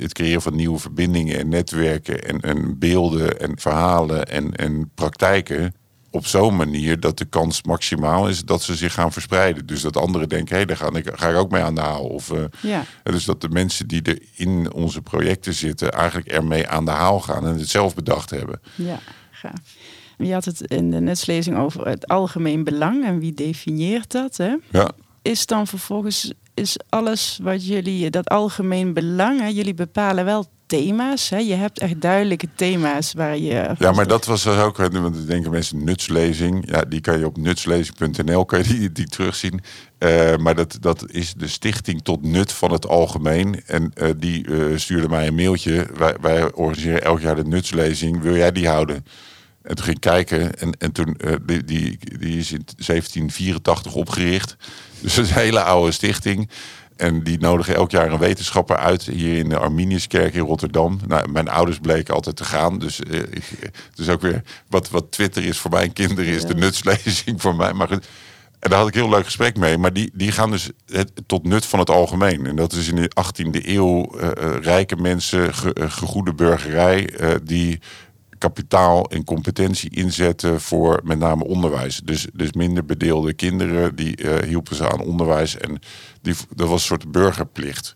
het creëren van nieuwe verbindingen en netwerken en, en beelden en verhalen en, en praktijken. Op zo'n manier dat de kans maximaal is dat ze zich gaan verspreiden. Dus dat anderen denken, hé, daar ga ik, ga ik ook mee aan de haal. Of, eh, Ja. dus dat de mensen die er in onze projecten zitten, eigenlijk ermee aan de haal gaan en het zelf bedacht hebben. Ja, gaaf. Je had het in de netslezing over het algemeen belang en wie definieert dat. Hè? Ja. Is dan vervolgens is alles wat jullie, dat algemeen belang, hè, jullie bepalen wel thema's. Hè? Je hebt echt duidelijke thema's waar je. Ja, maar dat was dus ook, want dan denken mensen nutslezing. Ja, die kan je op nutslezing.nl kan je die, die terugzien. Eh, maar dat, dat is de stichting tot nut van het algemeen. En eh, die eh, stuurde mij een mailtje. Wij, organiseren elk jaar de nutslezing. Wil jij die houden? En toen ging ik kijken en, en toen, eh, die, die, die is in 1784 opgericht. Dus is een hele oude stichting. En die nodigen elk jaar een wetenschapper uit hier in de Arminiuskerk in Rotterdam. Nou, mijn ouders bleken altijd te gaan. Dus eh, is ook weer wat, wat Twitter is voor mijn kinderen, is de nutslezing voor mij. Maar goed, en daar had ik een heel leuk gesprek mee. Maar die, die gaan dus het, tot nut van het algemeen. En dat is in de 18e eeuw eh, eh, rijke mensen, ge, eh, gegoede burgerij, die kapitaal en competentie inzetten voor met name onderwijs. Dus, dus minder bedeelde kinderen, die hielpen ze aan onderwijs. En die, dat was een soort burgerplicht.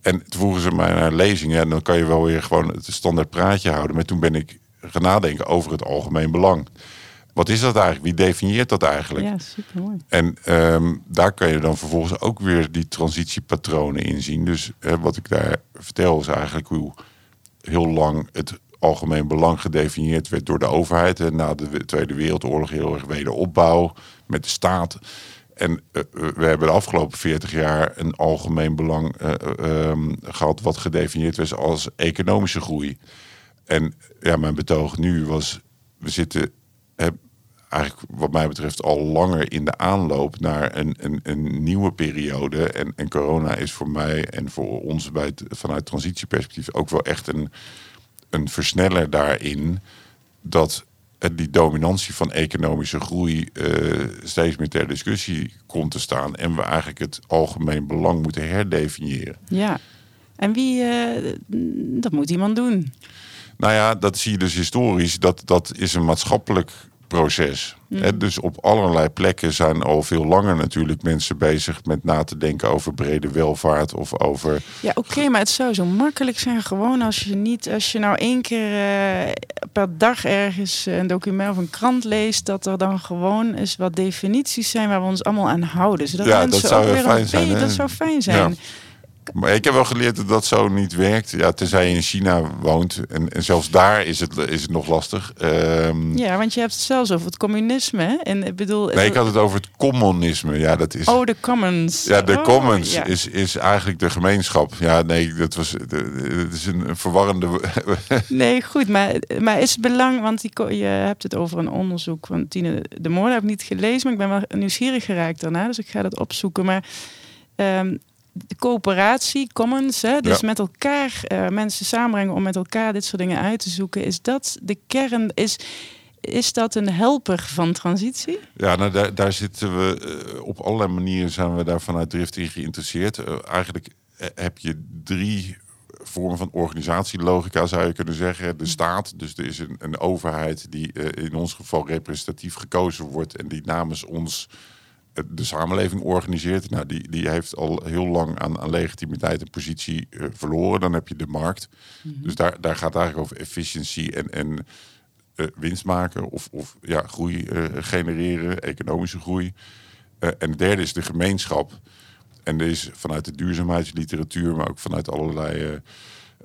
En toen vroegen ze mij naar lezingen. En dan kan je wel weer gewoon het standaard praatje houden. Maar toen ben ik gaan nadenken over het algemeen belang. Wat is dat eigenlijk? Wie definieert dat eigenlijk? Ja, super mooi. En ehm, daar kan je dan vervolgens ook weer die transitiepatronen in zien. Dus wat ik daar vertel is eigenlijk hoe heel lang het algemeen belang gedefinieerd werd door de overheid. En na de Tweede Wereldoorlog heel erg wederopbouw met de staat. En uh, we hebben de afgelopen 40 jaar een algemeen belang uh, um, gehad, wat gedefinieerd was als economische groei. En ja, mijn betoog nu was: we zitten eigenlijk, wat mij betreft, al langer in de aanloop naar een, een, een nieuwe periode. En, en corona is voor mij en voor ons bij vanuit transitieperspectief ook wel echt een, een versneller daarin. Dat die dominantie van economische groei uh, steeds meer ter discussie komt te staan. En we eigenlijk het algemeen belang moeten herdefiniëren. Ja, en wie, uh, dat moet iemand doen. Nou ja, dat zie je dus historisch. Dat, dat is een maatschappelijk proces. Mm. dus op allerlei plekken zijn al veel langer natuurlijk mensen bezig met na te denken over brede welvaart of over. Ja, oké, maar het zou zo makkelijk zijn gewoon als je niet, als je nou één keer uh, per dag ergens een document of een krant leest, dat er dan gewoon eens wat definities zijn waar we ons allemaal aan houden. Zodat ja, dat zou fijn zijn. Dat zou fijn zijn. Ja. Maar ik heb wel geleerd dat dat zo niet werkt. Ja, tenzij je in China woont. En, en zelfs daar is het, is het nog lastig. Um, ja, want je hebt het zelfs over het communisme. En ik bedoel. Nee, ik had het over het communisme. Ja, dat is. Oh, de commons. Ja, de oh, commons is, is eigenlijk de gemeenschap. Ja, nee, dat was. Het is een verwarrende. *laughs* nee, goed. Maar, maar is het belang. Want je hebt het over een onderzoek van Tine de Moor. heb ik niet gelezen, maar ik ben wel nieuwsgierig geraakt daarna. Dus ik ga dat opzoeken. Maar. Um, de coöperatie, commons, hè, dus met elkaar uh, mensen samenbrengen om met elkaar dit soort dingen uit te zoeken, is dat de kern? Is, is dat een helper van transitie? Ja, nou, daar, daar zitten we uh, op allerlei manieren zijn we daar vanuit Drift in geïnteresseerd. Uh, eigenlijk heb je drie vormen van organisatielogica, zou je kunnen zeggen. De staat, dus er is een, een overheid die in ons geval representatief gekozen wordt en die namens ons de samenleving organiseert, nou, die, die heeft al heel lang aan, aan legitimiteit en positie uh, verloren. Dan heb je de markt. Mhm. Dus daar, daar gaat het eigenlijk over efficiëntie en, en uh, winst maken of, of ja, groei uh, genereren, economische groei. en de derde is de gemeenschap. En er is vanuit de duurzaamheidsliteratuur, maar ook vanuit allerlei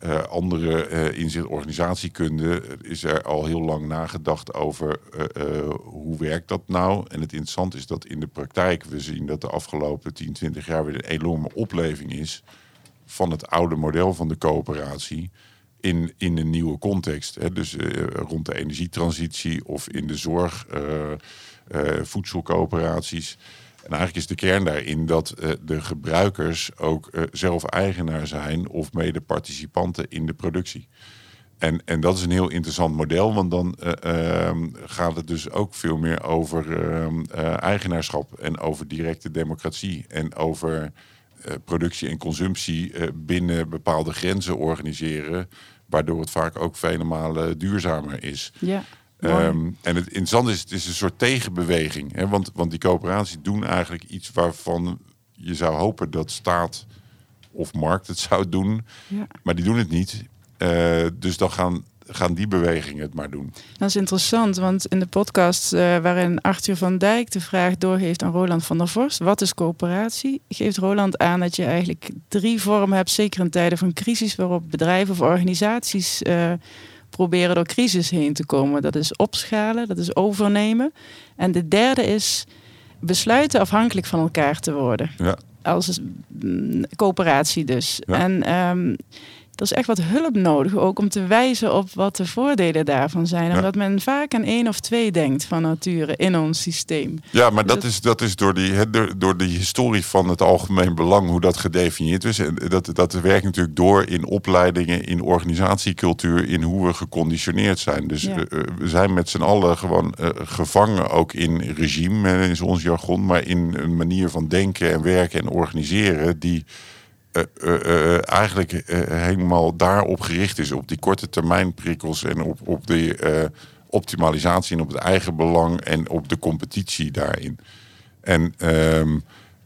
uh, andere uh, inzicht organisatiekunde is er al heel lang nagedacht over uh, hoe werkt dat nou. En het interessante is dat in de praktijk we zien dat de afgelopen 10, 20 jaar weer een enorme opleving is van het oude model van de coöperatie in, in een nieuwe context. Hè. Dus rond de energietransitie of in de zorg, voedselcoöperaties. En eigenlijk is de kern daarin dat uh, de gebruikers ook uh, zelf eigenaar zijn of mede participanten in de productie. En, en dat is een heel interessant model, want dan uh, gaat het dus ook veel meer over ehm, eigenaarschap en over directe democratie en over productie en consumptie binnen bepaalde grenzen organiseren, waardoor het vaak ook vele malen duurzamer is. Ja. Um, en het interessante is, het is een soort tegenbeweging. Hè? Want, want die coöperaties doen eigenlijk iets waarvan je zou hopen dat staat of markt het zou doen. Ja. Maar die doen het niet. Uh, dus dan gaan, gaan die bewegingen het maar doen. Dat is interessant, want in de podcast uh, waarin Arthur van Dijk de vraag doorgeeft aan Roland van der Vorst: wat is coöperatie? Geeft Roland aan dat je eigenlijk drie vormen hebt, zeker in tijden van crisis, waarop bedrijven of organisaties. Uh, proberen door crisis heen te komen. Dat is opschalen, dat is overnemen. En de derde is besluiten afhankelijk van elkaar te worden. Ja. Als coöperatie dus. En um, er is echt wat hulp nodig ook om te wijzen op wat de voordelen daarvan zijn. Omdat men vaak aan één of twee denkt van nature in ons systeem. Ja, maar dat is, dat is door, die, door, door de historie van het algemeen belang, hoe dat gedefinieerd is. En dat, dat werkt natuurlijk door in opleidingen, in organisatiecultuur, in hoe we geconditioneerd zijn. Dus ja. uh, we zijn met z'n allen gewoon uh, gevangen ook in regime, is ons jargon, maar in een manier van denken en werken en organiseren die uh, uh, eigenlijk helemaal daarop gericht is. Op die korte termijn prikkels en op, op de optimalisatie en op het eigen belang en op de competitie daarin. En ehm,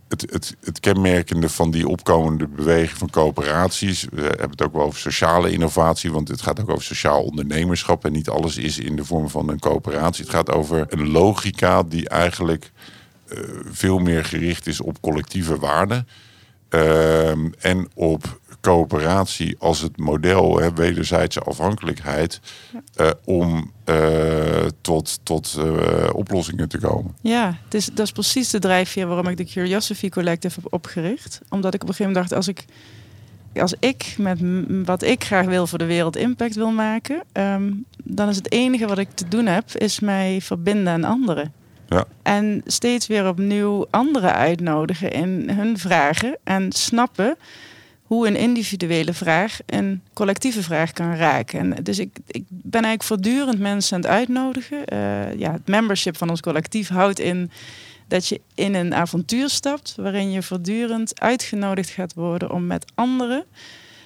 het, het, het kenmerkende van die opkomende beweging van coöperaties, we hebben het ook wel over sociale innovatie, want het gaat ook over sociaal ondernemerschap en niet alles is in de vorm van een coöperatie. Het gaat over een logica die eigenlijk veel meer gericht is op collectieve waarden. Ehm, en op coöperatie als het model, hè, wederzijdse afhankelijkheid, eh, om eh, tot, tot eh, oplossingen te komen. Ja, het is, dat is precies de drijfveer waarom ik de Curiosity Collective heb opgericht. Omdat ik op een gegeven moment dacht, als ik, als ik met wat ik graag wil voor de wereld impact wil maken, ehm, dan is het enige wat ik te doen heb, is mij verbinden aan anderen. Ja. En steeds weer opnieuw anderen uitnodigen in hun vragen en snappen hoe een individuele vraag een collectieve vraag kan raken. En dus ik, ik ben eigenlijk voortdurend mensen aan het uitnodigen. Eh, ja, het membership van ons collectief houdt in dat je in een avontuur stapt waarin je voortdurend uitgenodigd gaat worden om met anderen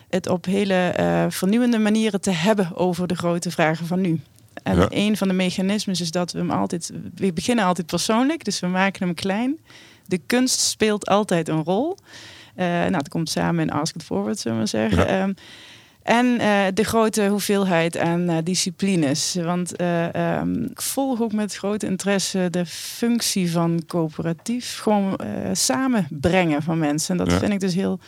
het op hele eh, vernieuwende manieren te hebben over de grote vragen van nu. En Ja. een van de mechanismes is dat we hem altijd, we beginnen altijd persoonlijk, dus we maken hem klein. De kunst speelt altijd een rol. Eh, nou, het komt samen in Ask It Forward, zullen we zeggen. Ja. Ehm, en eh, de grote hoeveelheid aan eh, disciplines. Want eh, ehm, ik volg ook met grote interesse de functie van coöperatief. Gewoon samenbrengen van mensen. En dat Ja. vind ik dus heel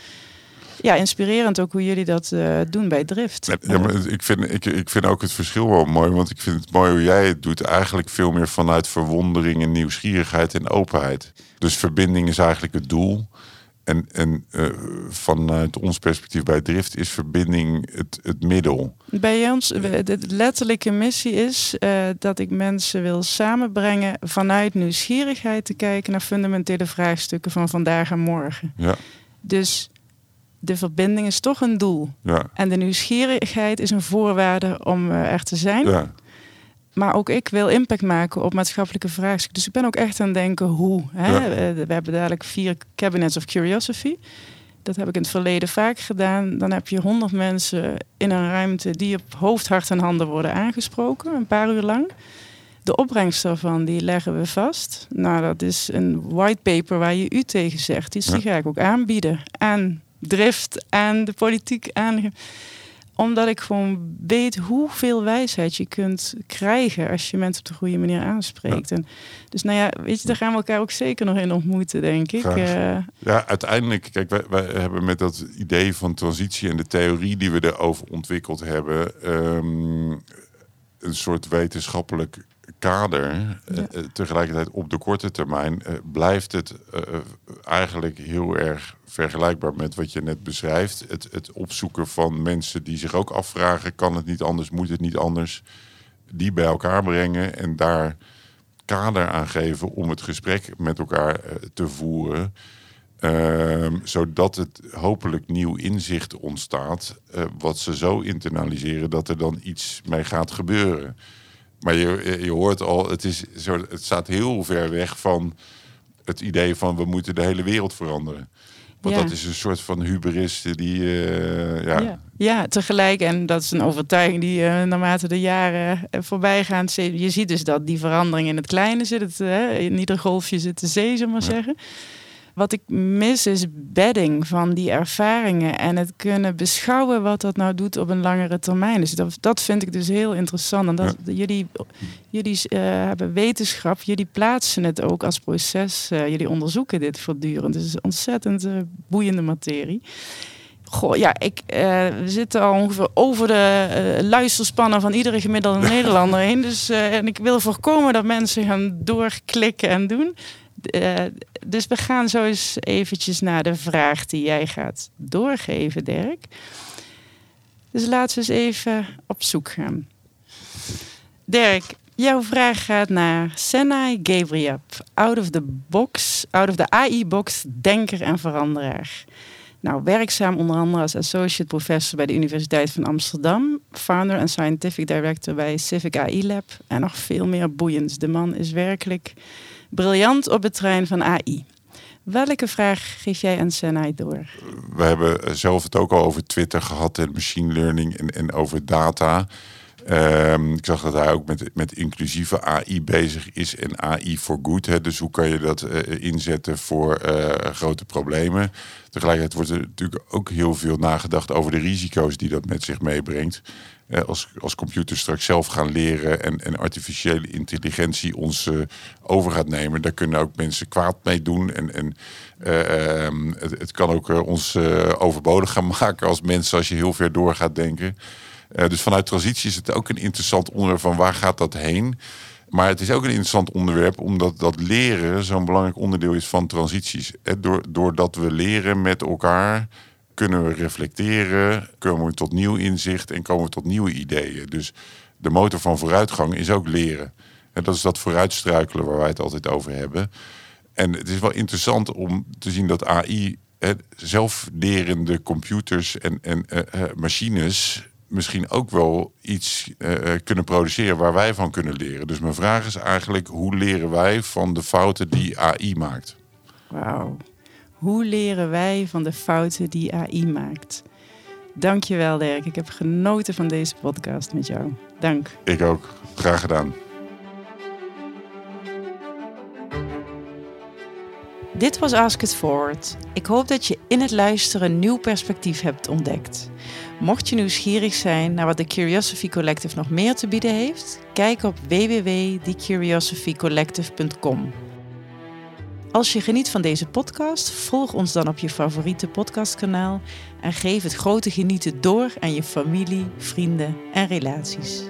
ja, inspirerend ook hoe jullie dat eh, doen bij Drift. Ja, maar ik vind, ik, ik vind ook het verschil wel mooi, want ik vind het mooi hoe jij het doet. Eigenlijk veel meer vanuit verwondering en nieuwsgierigheid en openheid. Dus verbinding is eigenlijk het doel. En, en eh, vanuit ons perspectief bij Drift is verbinding het, het middel. Bij ons, de letterlijke missie is eh, dat ik mensen wil samenbrengen vanuit nieuwsgierigheid te kijken naar fundamentele vraagstukken van vandaag en morgen. Ja, Dus de verbinding is toch een doel. ja, En de nieuwsgierigheid is een voorwaarde om eh, er te zijn. ja. Maar ook ik wil impact maken op maatschappelijke vraagstukken. Dus ik ben ook echt aan het denken hoe. Hè? Ja. Eh, We hebben dadelijk vier cabinets of curiosity. Dat heb ik in het verleden vaak gedaan. Dan heb je honderd mensen in een ruimte die op hoofd, hart en handen worden aangesproken. Een paar uur lang. De opbrengst daarvan, die leggen we vast. Nou, dat is een whitepaper waar je u tegen zegt. Dus die ga ik ook aanbieden aan Drift, aan de politiek, aan omdat ik gewoon weet hoeveel wijsheid je kunt krijgen als je mensen op de goede manier aanspreekt. En dus nou ja, weet je, daar gaan we elkaar ook zeker nog in ontmoeten, denk ik. Eh, Ja, uiteindelijk, kijk, wij, wij hebben met dat idee van transitie en de theorie die we erover ontwikkeld hebben, ehm, een soort wetenschappelijk kader. Ja. Eh, eh, tegelijkertijd op de korte termijn eh, blijft het eigenlijk heel erg vergelijkbaar met wat je net beschrijft. Het, het opzoeken van mensen die zich ook afvragen, kan het niet anders, moet het niet anders, die bij elkaar brengen en daar kader aan geven om het gesprek met elkaar te voeren. Ehm, zodat het hopelijk nieuw inzicht ontstaat, wat ze zo internaliseren dat er dan iets mee gaat gebeuren. Maar je, je hoort al, het, is zo, het staat heel ver weg van het idee van we moeten de hele wereld veranderen. Want Ja. dat is een soort van hubris die, eh, ja, ja. ja, tegelijk. En dat is een overtuiging die eh, naarmate de jaren eh, voorbij gaan. Je ziet dus dat die verandering in het kleine zit. Het, in ieder golfje zit de zee, zullen we maar Ja. zeggen. Wat ik mis is bedding van die ervaringen en het kunnen beschouwen wat dat nou doet op een langere termijn. Dus dat, dat vind ik dus heel interessant. En dat, jullie, jullie eh, hebben wetenschap, jullie plaatsen het ook als proces. eh, jullie onderzoeken dit voortdurend. Dus het is ontzettend eh, boeiende materie. Goh, ja, ik, we zitten al ongeveer over de eh, luisterspannen van iedere gemiddelde *laughs* Nederlander heen. Dus, en ik wil voorkomen dat mensen gaan doorklikken en doen. Eh, dus we gaan zo eens eventjes naar de vraag die jij gaat doorgeven, Dirk. Dus laten we eens even op zoek gaan. Dirk, jouw vraag gaat naar Senai Gabriel. Out of the box, out of the AI-box, denker en veranderaar. Nou, werkzaam onder andere als associate professor bij de Universiteit van Amsterdam, founder en scientific director bij Civic AI Lab en nog veel meer boeiends. De man is werkelijk briljant op het trein van AI. Welke vraag geef jij aan Senai door? we hebben zelf het ook al over Twitter gehad en machine learning en, over data. Ehm, ik zag dat hij ook met, met inclusieve AI bezig is en AI voor goed. Hè. Dus hoe kan je dat eh, inzetten voor eh, grote problemen? Tegelijkertijd wordt er natuurlijk ook heel veel nagedacht over de risico's die dat met zich meebrengt. Eh, als, als computers straks zelf gaan leren en, en artificiële intelligentie ons over gaat nemen, daar kunnen ook mensen kwaad mee doen. En, en ehm, het, kan ook ons overbodig gaan *laughs* maken als mensen als je heel ver door gaat denken. Dus vanuit transitie is het ook een interessant onderwerp van waar gaat dat heen. Maar het is ook een interessant onderwerp omdat dat leren zo'n belangrijk onderdeel is van transities. Doordat we leren met elkaar kunnen we reflecteren, komen we tot nieuw inzicht en komen we tot nieuwe ideeën. Dus de motor van vooruitgang is ook leren. En dat is dat vooruitstruikelen waar wij het altijd over hebben. En het is wel interessant om te zien dat AI, zelflerende computers en, en uh, machines misschien ook wel iets uh, kunnen produceren waar wij van kunnen leren. Dus mijn vraag is eigenlijk, hoe leren wij van de fouten die AI maakt? Wauw. Hoe leren wij van de fouten die AI maakt? Dankjewel Dirk. Ik heb genoten van deze podcast met jou. Dank. Ik ook. Graag gedaan. Dit was Ask It Forward. Ik hoop dat je in het luisteren een nieuw perspectief hebt ontdekt. Mocht je nieuwsgierig zijn naar wat de Curiosity Collective nog meer te bieden heeft, kijk op www.thecuriosophycollective.com. Als je geniet van deze podcast, volg ons dan op je favoriete podcastkanaal en geef het grote genieten door aan je familie, vrienden en relaties.